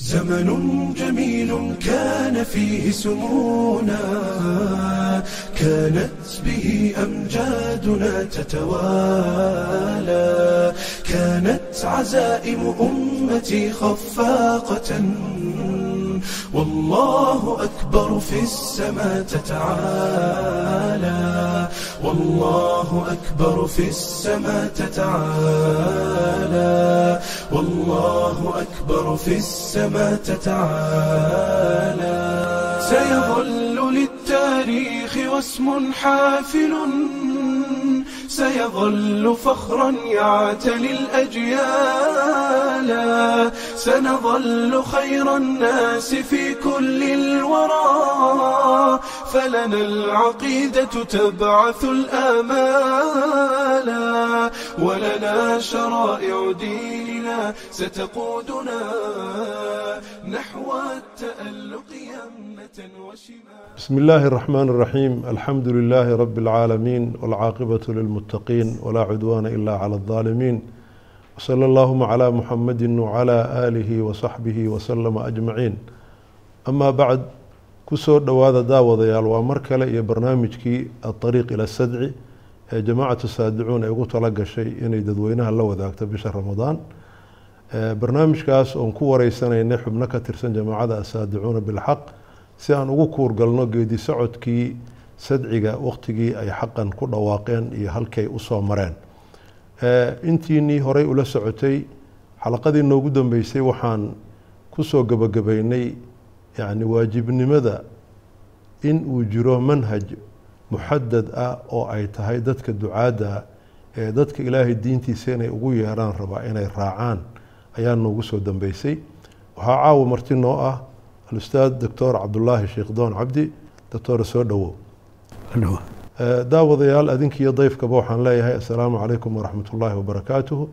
زمن جميل كان فيه سمونا كانت به أمجادنا تتوالى كانت عزائم أمتي خفاقة والله أكبر في السماء تتعالى والله أكبر في السماء تتعالى والله أكبر في السماء تتعالى سيظل للتاريخ واسم حافل سيظل فخرا يعتلي الأجيال سنظل خير الناس في كل الورى فلنا العقيدة تبعث الآمال ولنا شرائع ديننا ستقودنا نحو التألق يمنة وشمال بسم الله الرحمن الرحيم الحمد لله رب العالمين والعاقبة للمتقين ولا عدوان إلا على الظالمين وصلى اللهم على محمد وعلى آله وصحبه وسلم أجمعين أما بعد ku soo dhowaada daawadayaal waa mar kale iyo barnaamijkii aطariiq ila sadci ee jamaacatu saadicuun ay ugu tala gashay inay dadweynaha la wadaagto bisha ramadaan. Barnaamijkaas oon ku wareysanaynay xubno ka tirsan jamaacada asaadicuuna bilxaq si aan ugu kuurgalno geedi socodkii sadciga waqtigii ay xaqan ku dhawaaqeen iyo halkay u soo mareen. Intiinii horey ula socotay xalaqadii noogu dambeysay waxaan ku soo gebagabeynay yacni waajibnimada in uu jiro manhaj muxadad ah oo ay tahay dadka ducaadda ee dadka ilaahay diintiisa inay ugu yeeraan rabaa inay raacaan ayaa noogu soo dambeysay. Waxaa caawa marti noo ah alustaad doctor cabdulaahi sheekh doon cabdi doctor soo dhowow daawadayaal adinkiiyo dayfkaba waxaan leeyahay assalaamu calaykum waraxmat ullaahi wabarakaatuhu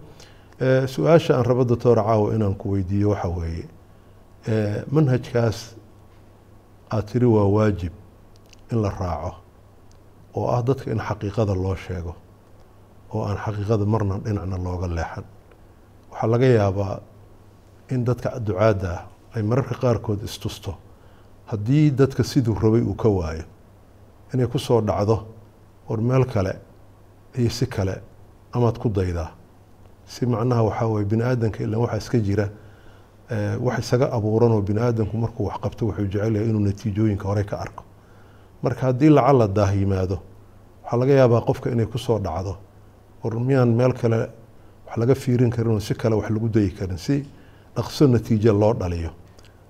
su'aasha aan rabo doctor caawa inaan ku weydiiyo waxa weeye. Manhajkaas aada tiri waa waajib in la raaco oo ah dadka in xaqiiqada loo sheego oo aan xaqiiqada marna dhinacna looga leexan. Waxaa laga yaabaa in dadka ducaadda ah ay mararka qaarkood istusto. Haddii dadka siduu rabay uu ka waayo inay ku soo dhacdo war meel kale iyo si kale amaad ku daydaa. Si macnaha waxaa weye bini aadanka ilan waxaa iska jira wax isaga abuuran oo bini aadamku markuu wax qabto wuxuu jecel yahay inuu natiijooyinka horey ka arko. Marka haddii lacala daah yimaado waxaa laga yaabaa qofka inay ku soo dhacdo. War miyaan meel kale wax laga fiirin karin oo si kale wax lagu dayi karin si dhaqso natiijo loo dhaliyo?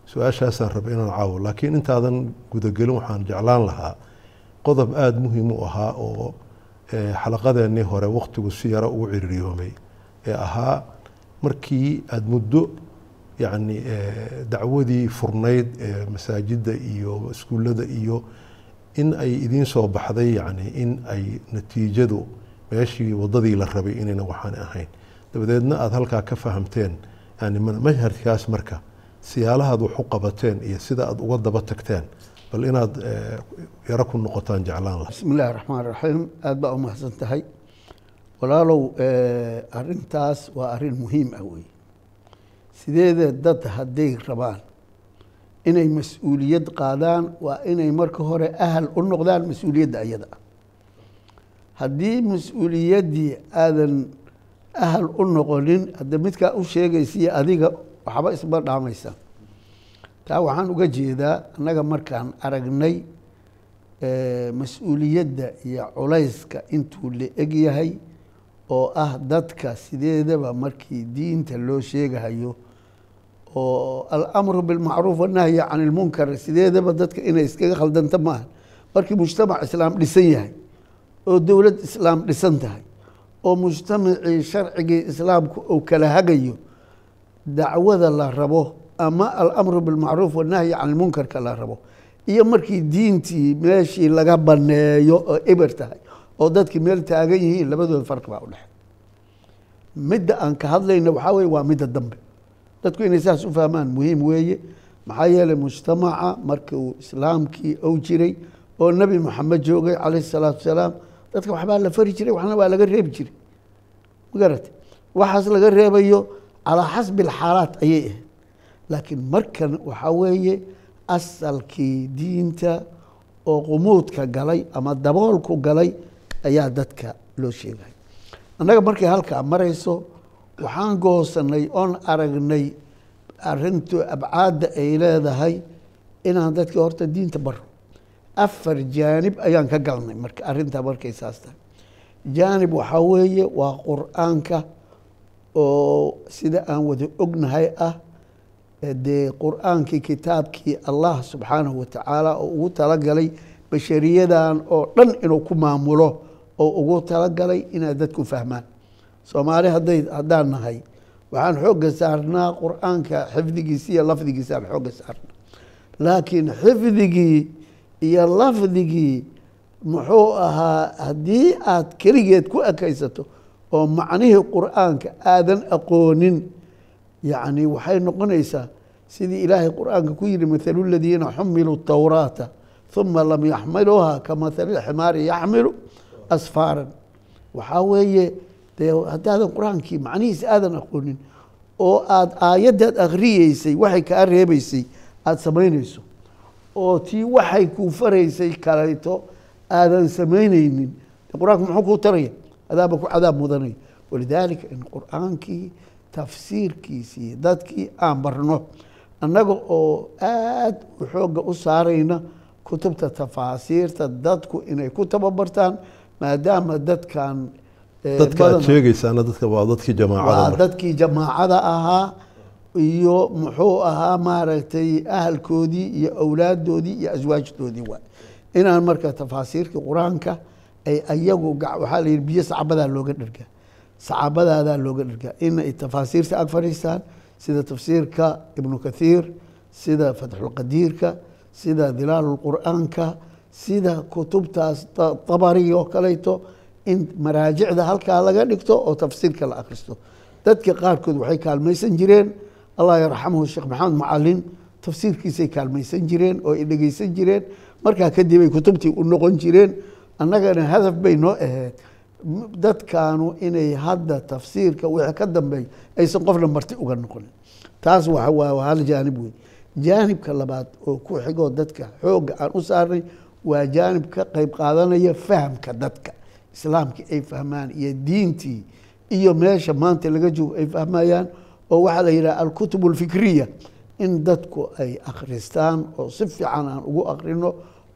Su'aashaasaan raba inaan caawo laakiin intaadan gudagelin waxaan jeclaan lahaa qodob aada muhiim u ahaa oo xalaqadeennii hore waqtigu si yaro ugu ciriiriyoomay ee ahaa markii aada muddo yacni dacwadii furnayd ee masaajidda iyo iskuullada iyo in ay idiin soo baxday yacni in ay natiijadu meeshii waddadii la rabay inayna waxaan ahayn. Dabadeedna aada halkaa ka fahamteen yani manhajkaas marka siyaalahaad wax u qabateen iyo sida aada uga daba tagteen bal inaad yaro ku noqotaan jeclaan bismi illaahi raxmaan raxiim aada baa u mahadsan tahay walaalow arintaas waa arrin muhiim ah wey sideeda dad hadday rabaan inay mas'uuliyad qaadaan waa inay marka hore ahal u noqdaan mas'uuliyadda ayada. Haddii mas'uuliyaddii aadan ahal u noqonin hadda midkaa u sheegaysiyo adiga waxba isma dhaamaysa taa waxaan uga jeedaa annaga markaan aragnay mas'uuliyadda iyo culayska intuu la egyahay oo ah dadka sideedaba markii diinta loo sheegahayo oo alamru bilmacruuf wanahyi can ilmunkar sideedaba dadka inay iskaga khaldanta maaha markii mujtamac islaam dhisan yahay oo dowlad islaam dhisan tahay oo mujtamacii sharcigii islaamku uu kala hagayo dacwada la rabo ama alamru bilmacruuf wanahyi can ilmunkarka la rabo iyo markii diintii meeshii laga baneeyo oo eber tahay oo dadkii meel taagan yihiin labadooda farqi baa u dhexe. Midda aan ka hadlayna waxaa weye waa midda dambe. Dadku inay saas u fahmaan muhiim weeye maxaa yeeley mujtamaca markuu islaamkii ou jiray oo nebi moxamed joogay calayhi salaatu wasalaam dadka waxbaa la fari jiray waxna waa laga reebi jiray. Ma garate waxaas laga reebayo calaa xasbi alxaalaat ayay ahayd. Laakiin markan waxaa weeye asalkii diinta oo qumuudka galay ama daboolku galay ayaa dadka loo sheegay. Annaga markay halkaa marayso waxaan goosanay oon aragnay arintu abcaadda ay leedahay inaan dadkii horta diinta baro afar jaanib ayaan ka galnay marka arrintaa markay saas tahay. Jaanib waxaa weeye waa qur'aanka oo sida aan wada ognahay ah dee qur'aankii kitaabkii allah subxaanahu wa tacaala oo ugu talagalay bashariyadan oo dhan inuu ku maamulo oo ugu talagalay inay dadku fahmaan. Soomaali hadday haddaan nahay waxaan xoogga saarnaa qur'aanka xifdigiisa iyo lafdigiisaan xoogga saarnaa. Laakiin xifdigii iyo lafdigii muxuu ahaa haddii aad keligeed ku ekaysato oo macnihii qur'aanka aadan aqoonin yacni waxay noqonaysaa sidii ilaahay qur'aanka ku yihi mathalu ladiina xumiluu tawraata uma lam yaxmiluuha ka mathali ximaari yaxmilu asfaaran. Waxaa weeye dee haddaadan qur'aankii macnihiisa aadan aqoonin oo aada aayaddaad akhriyeysay waxay kaa reebeysay aada samaynayso oo tii waxay kuu faraysay kalayto aadan samaynaynin qur'aanku muxuu kuu taraya? Adaaba ku cadaab mudanaya walidaalika in qur'aankii tafsiirkiisii dadkii aan barno annaga oo aada u xoogga u saarayna kutubta tafaasiirta dadku inay ku tababartaan maadaama dadkan dadka aad sheegaysaana dadka waa dadkii waa jamaacada dadkii jamaacada ahaa iyo muxuu ahaa maaragtay ahalkoodii iyo awlaaddoodii iyo aswaajdoodii waay. Inaan marka tafaasiirkii qur'aanka ay ayagu waxaa la yihi biyo sacabadaa looga dhergaa sacabadaadaa looga dhergaa in ay tafaasiirta ag fadhiistaan sida tafsiirka ibnu kathiir sida fatxulqadiirka sida dilaalulqur'aanka sida kutubtaas ta- tabari oo kaleeto in maraajicda halkaa laga dhigto oo tafsiirka la akhristo dadka qaarkood waxay kaalmaysan jireen allah yarxamuhu sheekh maxamed macalin tafsiirkiisay kaalmaysan jireen oo ay dhegeysan jireen. Markaa kadib ay kutubtii u noqon jireen. Annagana hadaf bay noo ahayd dadkaanu inay hadda tafsiirka wixii ka dambeey aysan qofna marti uga noqonin. Taas waa hal jaanib wey jaanibka labaad oo ku xigoo dadka xoogga aan u saarnay waa jaanib ka qayb qaadanaya fahamka dadka islaamkii ay fahmaan iyo diintii iyo meesha maanta laga joogo ay fahmayaan oo waxaa la yidhaha alkutub alfikriya in dadku ay akhristaan oo si fiican aan ugu akhrino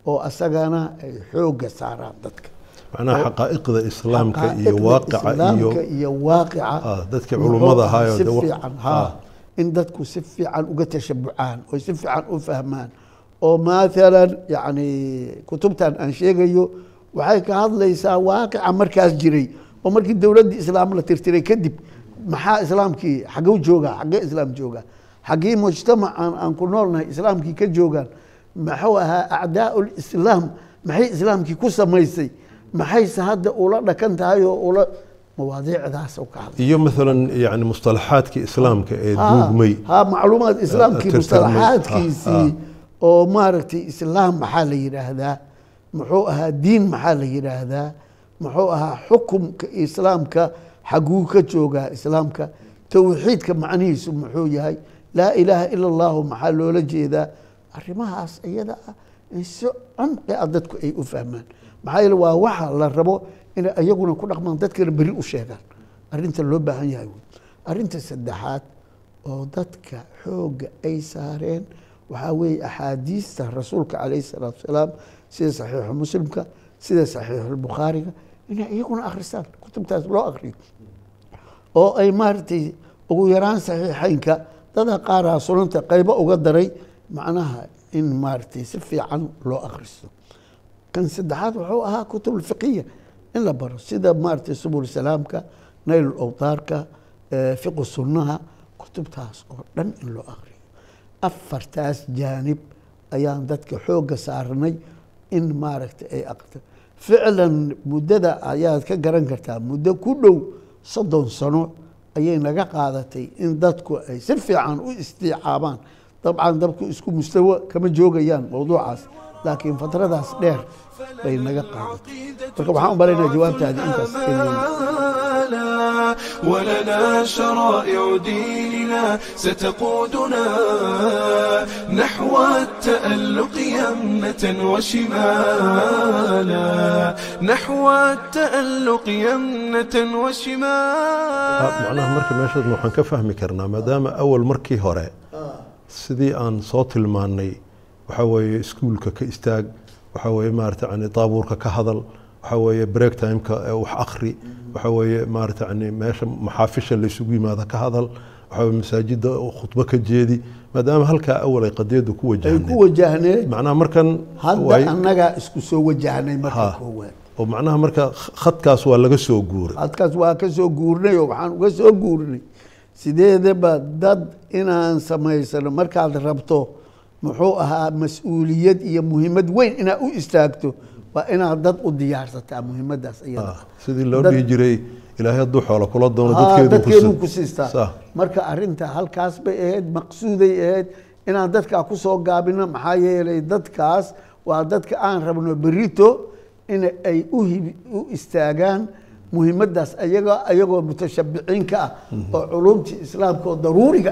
oo asagana ay xoogga saaraan dadka macnaha xaqaa'iqda islaamka iyo waaqica iyo waaqica Ah, dadkii culummada ahaa ahaayoo si fiican ah. ha in dadku si fiican uga tashabucaan oo si fiican u fahmaan oo maalan yacni kutubtan aan sheegayo waxay ka hadlaysaa waaqica markaas jiray oo markii dowladdii islaam la tirtiray kadib maxaa islaamkii xagguu joogaa xaggee islaam joogaa? Xaggii mujtamacan aan ku noolnahay islaamkii ka joogaan? Maxuu ahaa acdaau lislaam maxay islaamkii ku samaysay? Maxayse hadda ula dhakan tahay oo ula mawaadiicdaas ka hadlay? Iyo maalan yani mustalaxaadkii islaamka ee duugmay. ha macluumaad islaamkii mustalaxaadkiisii oo maaragtay islaam maxaa la yidhaahdaa muxuu ahaa diin maxaa la yidhaahdaa muxuu ahaa xukumka islaamka xaguu ka joogaa islaamka towxiidka macnihiisu muxuu yahay laa ilaaha ila allahu maxaa loola jeedaa arrimahaas iyada ah in si cumqi ah dadku ay u fahmaan. Maxaa yeele waa waxa la rabo inay iyaguna ku dhaqmaan dadkana beri u sheegaan. Arrinta loo baahan yahay arrinta saddexaad oo dadka xoogga ay saareen waxaa weeye axaadiista rasuulka calayhi salaatu wasalaam sida saxiixu muslimka sida saxiixu bukhaariga inay iyaguna akhristaan kutubtaas loo akhriyo. Oo ay maaragtay ugu yaraan saxiixeynka dada qaaraa sunanta qaybo uga daray macnaha in maaragtay si fiican loo akhristo. Kan saddexaad wuxuu ahaa kutub fiqiya in la baro sida maaragtay subul salaamka nayl awtaarka fiqu sunnaha kutubtaas oo dhan in loo akhriyo afartaas jaanib ayaan dadka xoogga saarnay in maaragtay ay aqrito ficlan muddada ayaad ka garan kartaa muddo ku dhow soddon sano ayay naga qaadatay in dadku ay si fiican u istiicaabaan. Dabcan dadku isku mustawo kama joogayaan mowduucaas laakiin fatradaas dheer bay naga qaadatay. Marka waxaan u balaynaa jawaabtaadi intaas لنا ولنا شرائع ديننا ستقودنا نحو التألق يمنة وشمالا نحو التألق يمنة وشمالا معناها marka meeshaasna waxaan ka fahmi karnaa maadaama awal markii hore sidii aan soo tilmaannay waxa weeye iskuulka ka istaag waxa weeye maarata yani daabuurka ka hadal waxaa weeye break timeka wax akhri waxaa weeye maarata yani meesha maxaafisha laysugu yimaada ka hadal waxaa masaajida khudbo ka jeedi maadaama halkaa awal ay qadiyadu ku wajahneed ku wajahneed macnaha markan hadda annagaa isku soo wajahnay marka koowaad. Oo macnaha marka khadkaas waa laga soo guuray. Hadkaas waa ka soo guurnay oo waxaan uga soo guurnay sideedaba dad inaan samaysano markaad rabto muxuu ahaa mas'uuliyad iyo muhiimad weyn inaad u istaagto waa inaad dad u diyaarsataa muhiimadaas iyada. Ah, sidii loo dhihi jiray ilaahay hadduu xoolo kula doono dadkeedu dadkeeduu ku ku si- siistaa marka arinta halkaas bay ahayd maqsuuday ahayd inaan dadkaa ku soo gaabino maxaa yeelay dadkaas waa dadka aan rabno berito in ay u istaagaan muhiimadaas ayagoo mutashabiciin ka ah oo culumtii islaamka oo daruuriga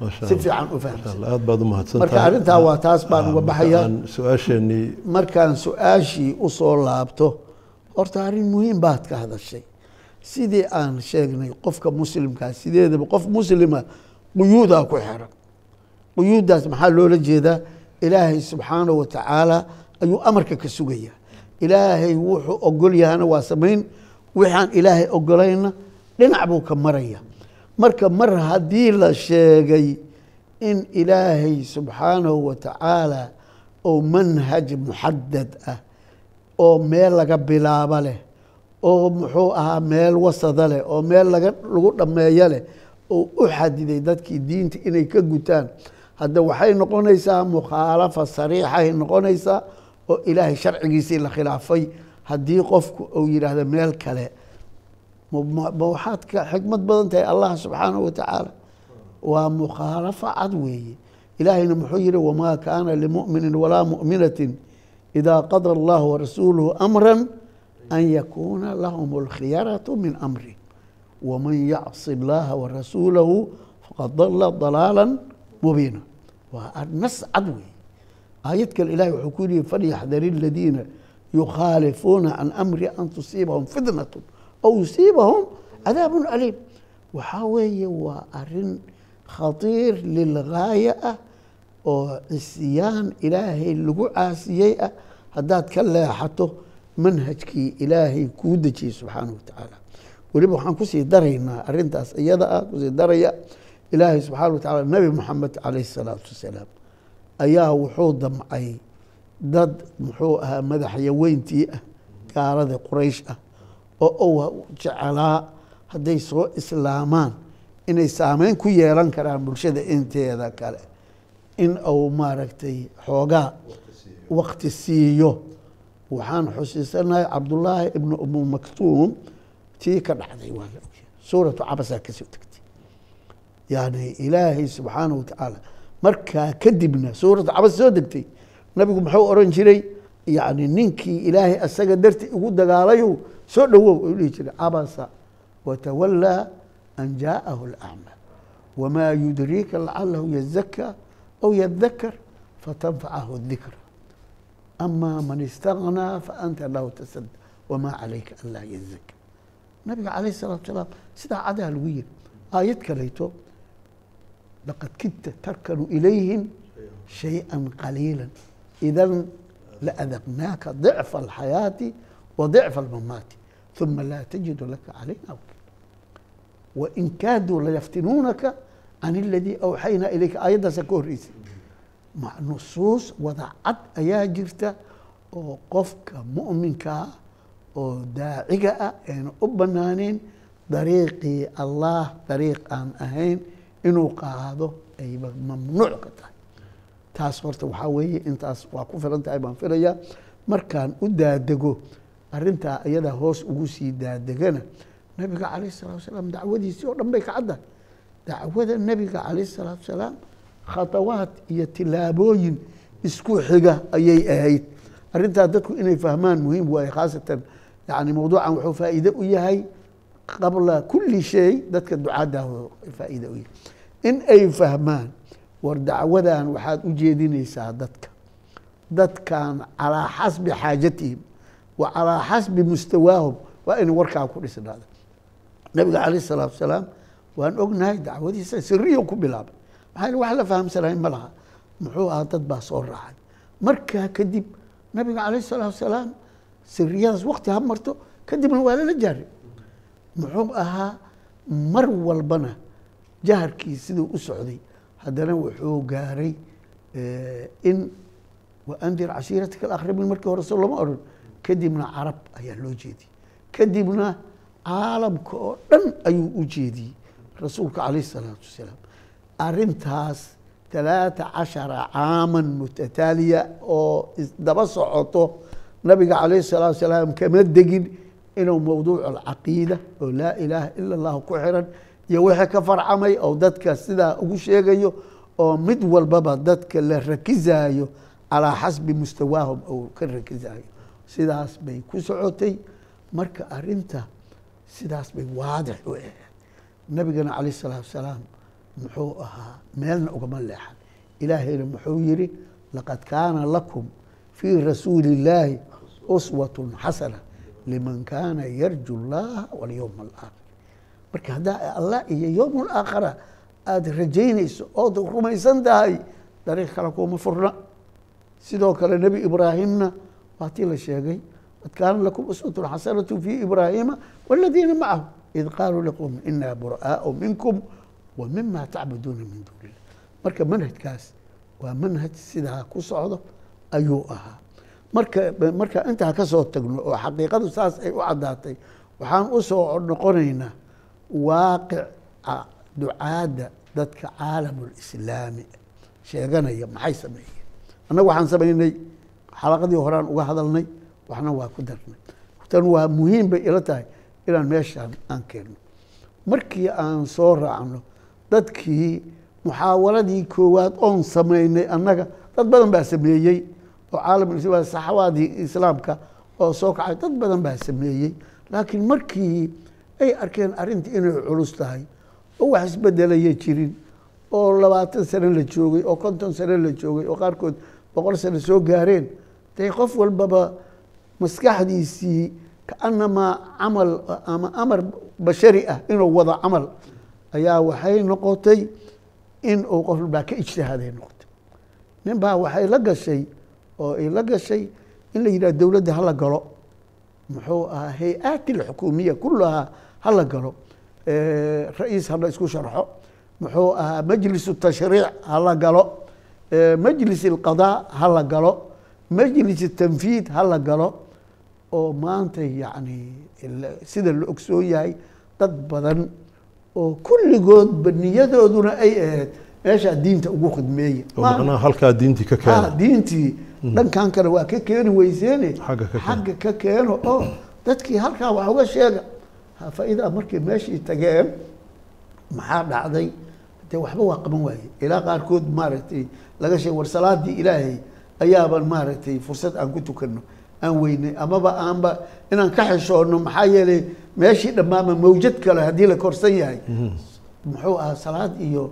Masha si fiican u Masha fahamsan. Allah, aad baad u mahadsan marka tahay. arrintaa waa taas baan uga su'aasheenii markaan su'aashii u soo laabto horta arrin muhiim baad ka hadashay. Sidii aan sheegnay qofka muslimkaa sideedaba qof muslima quyuudaa ku xiran. Quyuuddaas maxaa loola jeedaa? Ilaahay subxaanahu wa tacaala ayuu amarka ka sugayaa. Ilaahay wuxuu ogol yahana waa samayn wixaan ilaahay ogolayna dhinac buu ka maraya. Marka mar haddii la sheegay in ilaahay subxaanahu wa tacaala oo manhaj muxadad ah oo meel laga bilaabo leh oo muxuu ahaa meel wasada leh oo meel laga lagu dhammeeyo leh oo u xadiday dadkii diinta inay ka gutaan hadda waxay noqonaysaa mukhaalafa sariixay noqonaysaa oo ilaahay sharcigiisii la khilaafay haddii qofku uu yidhaahdo meel kale ma- waxaad xikmad badan tahay allah subxaanahu wa tacaala. Waa mukhaalafa cad weeye. Ilaahayna muxuu yihi wamaa kaana limuminin walaa muminatin idaa qada allahu warasuuluhu amra an yakuuna lahum alkhiyaratu min amri. Waman yacsi allaha warasuulahu faqad dala dalaala mubiina. Waa nas cad weeye. Aayad kale ilahay wuxuu ku yihi falyaxdari aladiina an tusiibahum fitnatu aw yusiibahum cadaabun aliim waxaa weeye waa arrin khatiir lilgaaya ah oo cisyaan ilaahay lagu caasiyey ah haddaad ka leexato manhajkii ilaahay kuu dejiyey subxaanahu wa tacaala weliba waxaan ku sii daraynaa arintaas iyada ah ku sii daraya ilaahay subxaana wa tacaala nabi dad muxuu ahaa madaxyaweyntii ah gaalada quraysh ah oo uu jecelaa hadday soo islaamaan inay saameyn ku yeelan karaan bulshada inteeda kale. In uu maaragtay xoogaa wakti siiyo. Waxaan xusiisanahay cabdullaahi ibnu umu maktuum tii ka dhacday waa suuratu cabasaa ka soo tegtay yani ilaahay subxaanahu wa tacaala markaa kadibna suuratu cabas soo degtay nabigu muxuu oran jiray yani ninkii ilaahay asaga darti ugu dagaalayo soo dhowow u dhihi jiray cabasa watawallaa an jaa'ahu alacmaa wamaa yudriika lacalahu yazakaa aw yadakar fatanfacahu dikra ama man istaghnaa faanta lahu tasad wamaa calayka an laa yazaka nabiga calayh salaatu salaam sidaa cadaa lagu yiri aayad kalayto laqad kidta tarkanu ilayhim shayئa qaliila idan laadaqnaaka ضicfa alxayaati wa ضicfa almamaati ثuma laa tajidu laka calayna wakila wain kaaduu layaftinuunaka can اladii awxaynaa ilayka aayaddaasa ka horreysay ma nusuus wada cad ayaa jirta oo qofka mu'minkaa oo daaciga ah ayna u banaaneen dariiqii allah dariiq taas horta waxaa weeye intaas waa ku filan tahay baan filayaa. Markaan u daadego arintaa iyadaa hoos ugu sii daadegana nabiga calayh salatu wasalaam dacwadiisii oo dhan bay ka caddahay dacwada nebiga calayh salaatu wasalaam khatawaad iyo tilaabooyin isku xiga ayay ahayd. Arrintaa dadku inay fahmaan muhiim waaye khaasatan yani mawduucan wuxuu faa'iide u yahay qabla kuli shay dadka ducaadda faa'iida u yahay in ay fahmaan war dacwadan waxaad u jeedinaysaa dadka. Dadkan calaa xasbi xaajatihim wa calaa xasbi mustawaahum waa inay warkaa ku dhisnaada nabiga calayh salaatu wasalaam waan ognahay dacwadiisa siriyo ku bilaabay. Maxaa wax la fahamsanahay ma laha. Muxuu ahaa dad baa soo raacay. Markaa kadib nabiga calayh salaatu wasalaam siriyadaas wakti ha marto kadibna waa lala jaaray muxuu ahaa mar walbana jaharkii siduu u socday haddana wuxuu gaaray in waandir cashiiratka alaqrabiin markii hore so lama odhan kadibna carab ayaa loo jeediyey. Kadibna caalamka oo dhan ayuu u jeediyey rasuulka calayh salaatu wasalaam. Arintaas talaata cashara caaman mutataaliya oo isdaba socoto nabiga calayh salaatu wasalaam kama degin inuu mowduuc alcaqiida oo laa ilaaha ila allahu ku xiran iyo wixii ka farcamay oo dadka sidaa ugu sheegayo oo mid walbaba dadka la rakizaayo calaa xasbi mustawaahum ou ka rakizaayo. Sidaas bay ku socotay. Marka arinta sidaas bay waadix u ahayd. Nabigana calayh salaatu wasalaam muxuu ahaa meelna ugama leexan. Ilaahayna muxuu yidhi laqad kaana lakum fii rasuuli illaahi uswatun xasana liman kaana yarju llaha walyowma alaakhir marka haddaa allah iyo yowm alaakhara aada rajaynayso ood rumaysan tahay dariiq kale kuma furna. Sidoo kale nebi ibraahimna waa tii la sheegay qad kaana lakum uswatun xasanatu fi ibraahiima waladiina macahu id qaaluu liqowmi inaa bur'aau minkum wa tacbuduuna min duuni marka manhajkaas waa manhaj sidaa ku socdo ayuu ahaa. Marka marka intaa ka soo tagno oo xaqiiqadu saas ay u caddaatay waxaan u soo noqonaynaa waaqica ducaadda dadka caalamulislaami sheeganaya maxay sameeyeen? Annagu waxaan samaynay xalaqadii horaan uga hadalnay waxna waa ku darnay. Tan waa muhiim bay ila tahay inaan meeshaan aan keenno markii aan soo raacno dadkii muxaawaladii koowaad oon samaynay annaga dad badan baa sameeyey. Oo caalam saxawaadii islaamka oo soo kacay dad badan baa sameeyey. Laakiin markii ay arkeen arrintii inay culus tahay. Oo wax isbedelaya jirin. Oo labaatan sano la joogay oo konton sano la joogay oo qaarkood boqol sano soo gaareen. Dee qof walbaba maskaxdiisii kaanamaa camal ama amar bashari ah inuu wado camal ayaa waxay noqotay in uu qof walbaa ka ijtihaaday noqotay. Nin baa waxay la gashay oo ay la gashay in la yidhah dowladda hala galo muxuu ahaa hay'aati alxukuumiya kulahaa hala galo. Ra'iis hala isku sharxo. Muxuu ahaa majlisu tashriic hala galo. Majlis alqadaa hala galo. Majlis tanfiid hala galo. Oo maanta yacni sida la ogsoon yahay dad badan oo kulligoodba niyadooduna ay ahayd meeshaa diinta ugu macnaha halkaa diintii ka ha keena diintii dhankan kale waa ka keeni weyseene. Xagga ka keeno. oo dadkii halkaa wax uga sheega faidaa markay meeshii tageen maxaa dhacday? Dee waxba waa qaban waaye ilaa qaarkood maaragtay laga sheeg war salaadii ilaahay ayaaban maaragtay fursad aan ku tukano aan weynay amaba aanba inaan ka xishoono maxaa yeelay meeshii dhammaama mawjad kale haddii la korsan yahay. Muxuu ahaa salaad iyo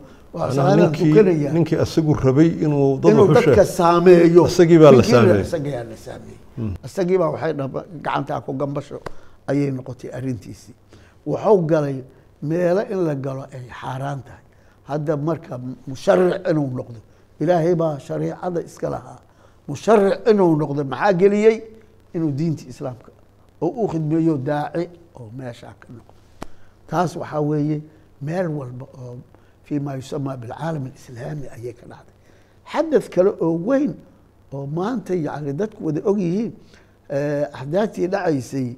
ninkii asagu rabay inuu dadka saameeyo. Isagii baa la saameeyey. waxay gacantaa ku gambasho ayay noqotay arrintiisii. Wuxuu galay meelo in la galo ay xaaraan tahay. Hadda marka musharic inuu noqdo ilaahay baa shariicada iska lahaa. Musharic inuu noqdo maxaa geliyey? Inuu diinta islaamka oo u khidmeeyo daaci oo meeshaa ka noqdo. Taas waxaa weeye meel walba oo fii ma yusamaa bilcaalam alislaami ayay ka dhacday xadad kale oo weyn oo maanta yani dadku wada og yihiin axdaadtii dhacaysay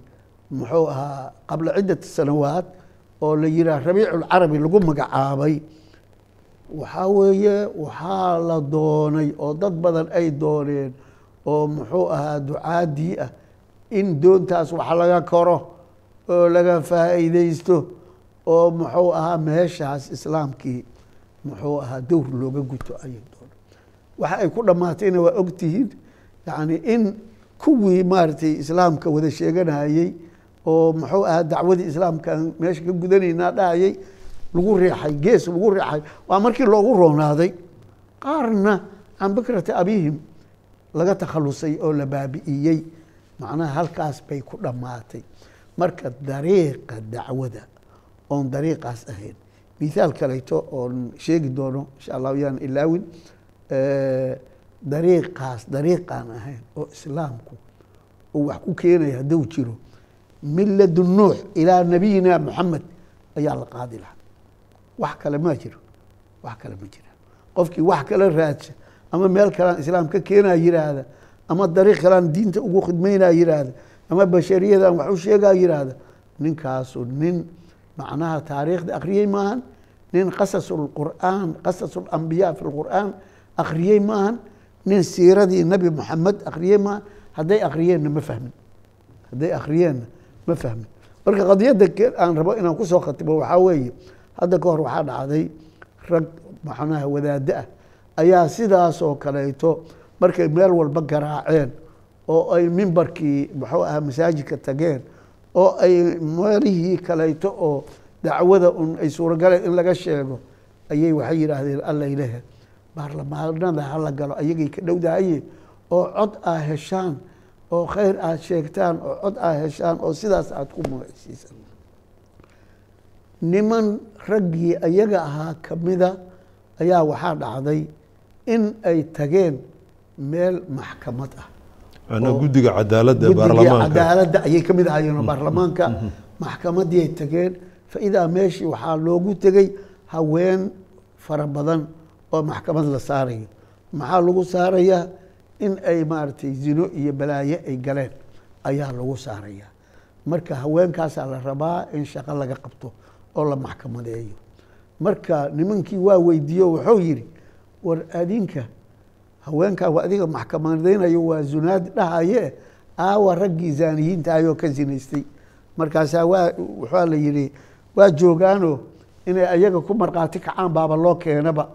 muxuu ahaa qabla ciddati sanawaat oo la yihaah rabiiculcarabi lagu magacaabay waxaa weeye waxaa la doonay oo dad badan ay dooneen oo muxuu ahaa ducaadii ah in doontaas wax laga koro oo laga faa'iidaysto oo muxuu ahaa meeshaas islaamkii muxuu ahaa dowr looga guto ayay doonay waxa ay ku dhammaatayna waa ogtihiin yacni in kuwii maaragtay islaamka wada sheeganayey oo muxuu ahaa dacwadii islaamkaan meesha ka gudanaynaa dhahayay lagu riixay gees lagu riixay waa markii loogu roonaaday. Qaarna can bikrati abihim laga takhalusay oo la baabi'iyey macnaha halkaas bay ku dhammaatay. Marka dariiqa dacwada oon dariiqaas ahayn. Mithaal kaleyto oon sheegi doono insha allahu yaan ilaawin dariiqaas dariiqaan ahayn oo islaamku uu wax ku keenaya hadduu jiro miladu nuux ilaa nabiyina moxamed ayaa la qaadi lahaa. Wax kale ma jiro wax kale ma jira. Qofkii wax kale raadsa ama meel kalaan islaam ka keenaa yiraahda ama dariiq kalaan diinta ugu khidmaynaa yiraahda ama bashariyadan wax u sheegaa yiraahda ninkaasu nin macnaha taariikhda akhriyey maahan nin qasas lqur'aan qasas lambiyaa fi lqur'aan akhriyey maahan nin siiradii nebi moxamed akhriyey maahan hadday akhriyeenna ma fahmin hadday akhriyeenna ma fahmin marka qadiyadda aan rabo inaan ku soo khatibo waxaa weeye hadda ka hor waxaa dhacday rag macnaha wadaaddo ah ayaa sidaasoo kaleeto markay meel walba garaaceen oo ay mimbarkii muxuu ahaa masaajidka tageen oo ay meelihii kaleeto oo dacwada un ay suuragaleen in laga sheego ayay waxay yidhaahdeen alla ilahe baarlamaanada hala galo ayagay ka dhowdahaye oo cod aa heshaan oo khayr aad sheegtaan oo cod aa heshaan oo sidaas aad ku magacsiisan niman raggii ayaga ahaa kamida ayaa waxaa dhacday in ay tageen meel maxkamad ah macnaa guddiga cadaaladda ee baarlamaanka. ayay ka mid ahaayeen baarlamaanka maxkamaddii ay tageen. Faidaa meeshii waxaa loogu tegey haween fara badan oo maxkamad la saarayo maxaa lagu saarayaa in ay maaragtay zino iyo balaaye ay galeen ayaa lagu saarayaa marka haweenkaasaa la rabaa in shaqo laga qabto oo la maxkamadeeyo. Marka nimankii waa weydiiyo wuxuu yidhi war adinka haweenkaa waa adiga maxkamadeynayo waa zunaad dhahaye aawa raggii zaaniyiinta ayoo ka zinaystay. Markaasaa waa waxaa la yidhi waa joogaano inay ayaga ku markhaati kacaan baaba loo keenaba.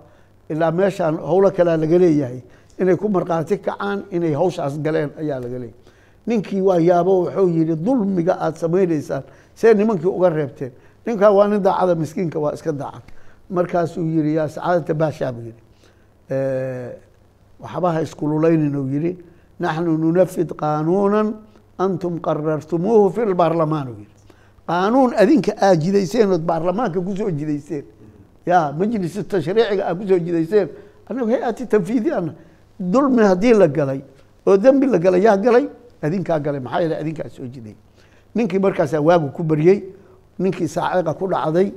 Ilaa meeshaan howlo kalea laga leeyahay. Inay ku markhaati kacaan inay hawshaas galeen ayaa laga leeyahay. Ninkii waa yaabo wuxuu yidhi dulmiga aad samaynaysaan see nimankii uga reebteen. Ninkaa waa nin daacada miskiinka waa iska daacad markaasuu yihi yaa sacaadata baashaa buu yihi waxbaha iskululeynin uu yihi naxnu nunafid qaanuuna antum qarartumuuhu fi lbaarlamaan uu yihi qaanuun adinka aad jidayseen ood baarlamaanka ku soo jidayseen. Ya majlis tashriiciga aad ku soo jidayseen. Annagu hay'ati tanfiidi ana dulmi haddii la galay oo dembi la galay yaa galay? Adinkaa galay maxaa yeele adinkaa soo jiday. Ninkii markaasaa waagu ku baryey ninkii saaciqa ku dhacday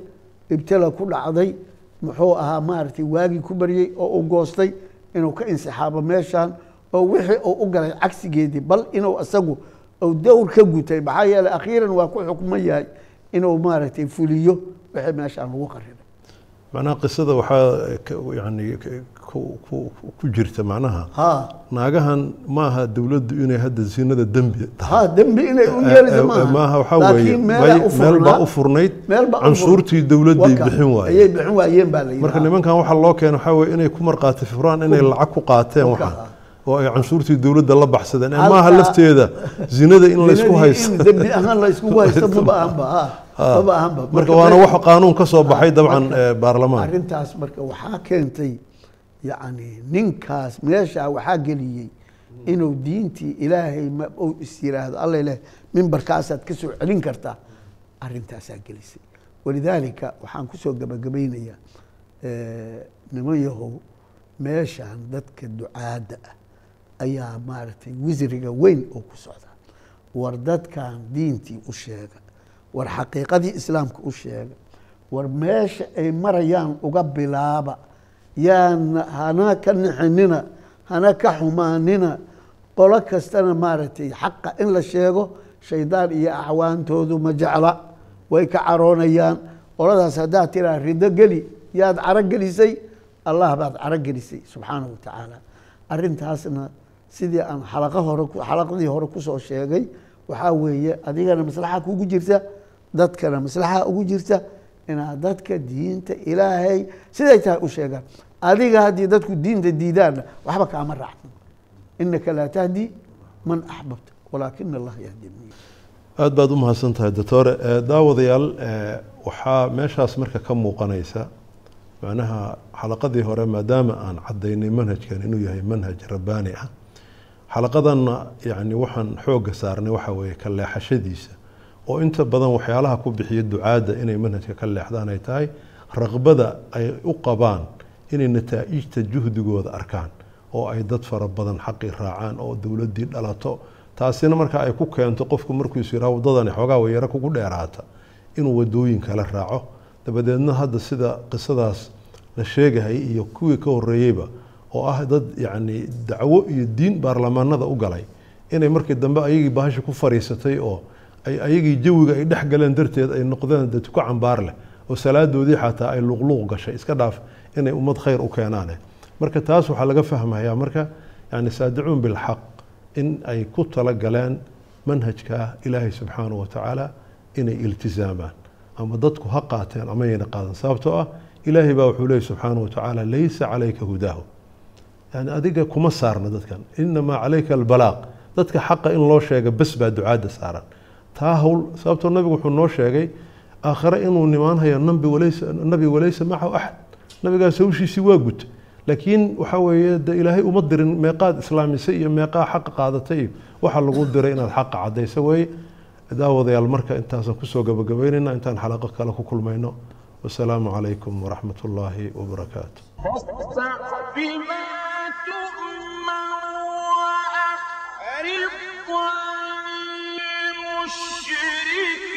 ibtila ku dhacday muxuu ahaa maaragtay waagii ku baryey oo uu goostay inuu ka insixaabo meeshan oo wixii uu u galay cagsigeedii bal inuu isagu uu dowr ka gutay maxaa yeele akhiiran waa ku xukman yahay inuu maaragtay fuliyo wixii meeshaan lagu qarinay macnaha qisada waxaa yani ku- jirta macnaha. Ha. Naagahan maaha dowladdu inay hadda zinada dembi tahay. Ha dembi inay u waxaa meel baa furnayd canshuurtii dowladday bixin ayay waayeen bixin waayeen baa la yidhi. Marka nimankan waxaa loo keena waxaa weye inay ku markhaati furaan inay lacag ku qaateen waxaan oo ay canshuurtii dowladda la baxsadeen. Ee Halkaa- maaha lafteeda zinada in laysku haysto. marka waana wax qaanuun ka soo baxay dabcan eh, baarlamaan arrintaas marka waxaa keentay yacni ninkaas meeshaa waxaa geliyey inuu diintii ilaahay ma uu is yiraahdo alla ileh mimbarkaasaad ka soo celin kartaa arrintaasaa gelisay. Walidaalika waxaan ku soo gabagabaynayaa niman yahow meeshaan dadka ducaadda ah ayaa maaragtay wisriga weyn oo ku socda. War dadkan diintii u sheega war xaqiiqadii islaamka u sheega war meesha ay marayaan uga bilaaba yaan hana ka nixinina hana ka xumaanina qolo kastana maaragtay xaqa in la sheego shaydaan iyo acwaantoodu ma jecla. Way ka caroonayaan. Qoladaas haddaad tiraa rido geli yaad caro gelisay. Allah baad caro gelisay subxaanahu watacaala arrintaasna sidii aan xalaqa hore xalaqadii hore ku soo sheegay waxaa weeye adigana maslaxa kugu jirta dadkana maslaxa ugu jirta inaad dadka diinta ilaahay siday tahay u sheegaan adiga haddii dadku diinta diidaanna waxba kaama raacsan inaka laa tahdi man axbabta walaakina allah yahdi aada baad u mahadsan tahay doctore Eh, daawadayaal eh, waxaa meeshaas marka ka muuqanaysa macnaha xalaqadii hore maadaama aan cadaynay manhajkan inuu yahay manhaj rabbaani ah. Xalaqadanna yani waxaan xoogga saarnay waxa weeye ka leexashadiisa oo inta badan waxyaalaha ku bixiya ducaadda inay manhajka ka leexdaan ay tahay raqbada ay u qabaan inay nataa'ijta juhdigooda arkaan oo ay dad fara badan xaqii raacaan oo dowladdii dhalato. Taasina marka ay ku keento qofku markuusu yidhaha waddadani xoogaa wayaro kugu dheeraata inuu wadooyin kala raaco. Dabadeedna hadda sida qisadaas la sheegahay iyo kuwii ka horreeyeyba oo ah dad yacni dacwo iyo diin baarlamaanada u galay inay markii dambe ayagii bahasha ku fariisatay oo ay ayagii jawiga ay dhex galeen darteed ay noqdeen dad ku cambaar leh oo salaadoodii xataa ay luqluuq gashay. Iska dhaaf inay ummad khayr u keenaane. Marka taas waxaa laga fahmayaa marka yani saadicuun bilxaq in ay ku tala galeen manhajka ilaahay subxaanahu wa tacaala inay iltizaamaan ama dadku ha qaateen ama yayna qaadan. Sababtoo ah ilaahay baa wuxuu leeyay subxaanahu wa tacaala laysa calayka hudaahu. Yani adiga kuma saarna dadkan. Inamaa calayka albalaaq. Dadka xaqa in loo sheega bes baa ducaadda saaran taa hawl sababtoo nabigu wuxuu noo sheegay aakhare inuu nimaanhayo nabi walaysa macahu axad nabigaas hawshiisii waa guta laakiin waxa weeye de ilaahay uma dirin meeqaad islaamisay iyo meeqaa xaqa qaadatay. Iyo waxaa lagu diray inaad xaqa caddayso weeye. Daawadayaal marka intaasaan ku soo gabagabaynayna intaan xalaqo kale ku kulmayno. Wasalaamu calaykum waraxmat ullaahi wabarakaatu بما تؤمر وأعرض المشركين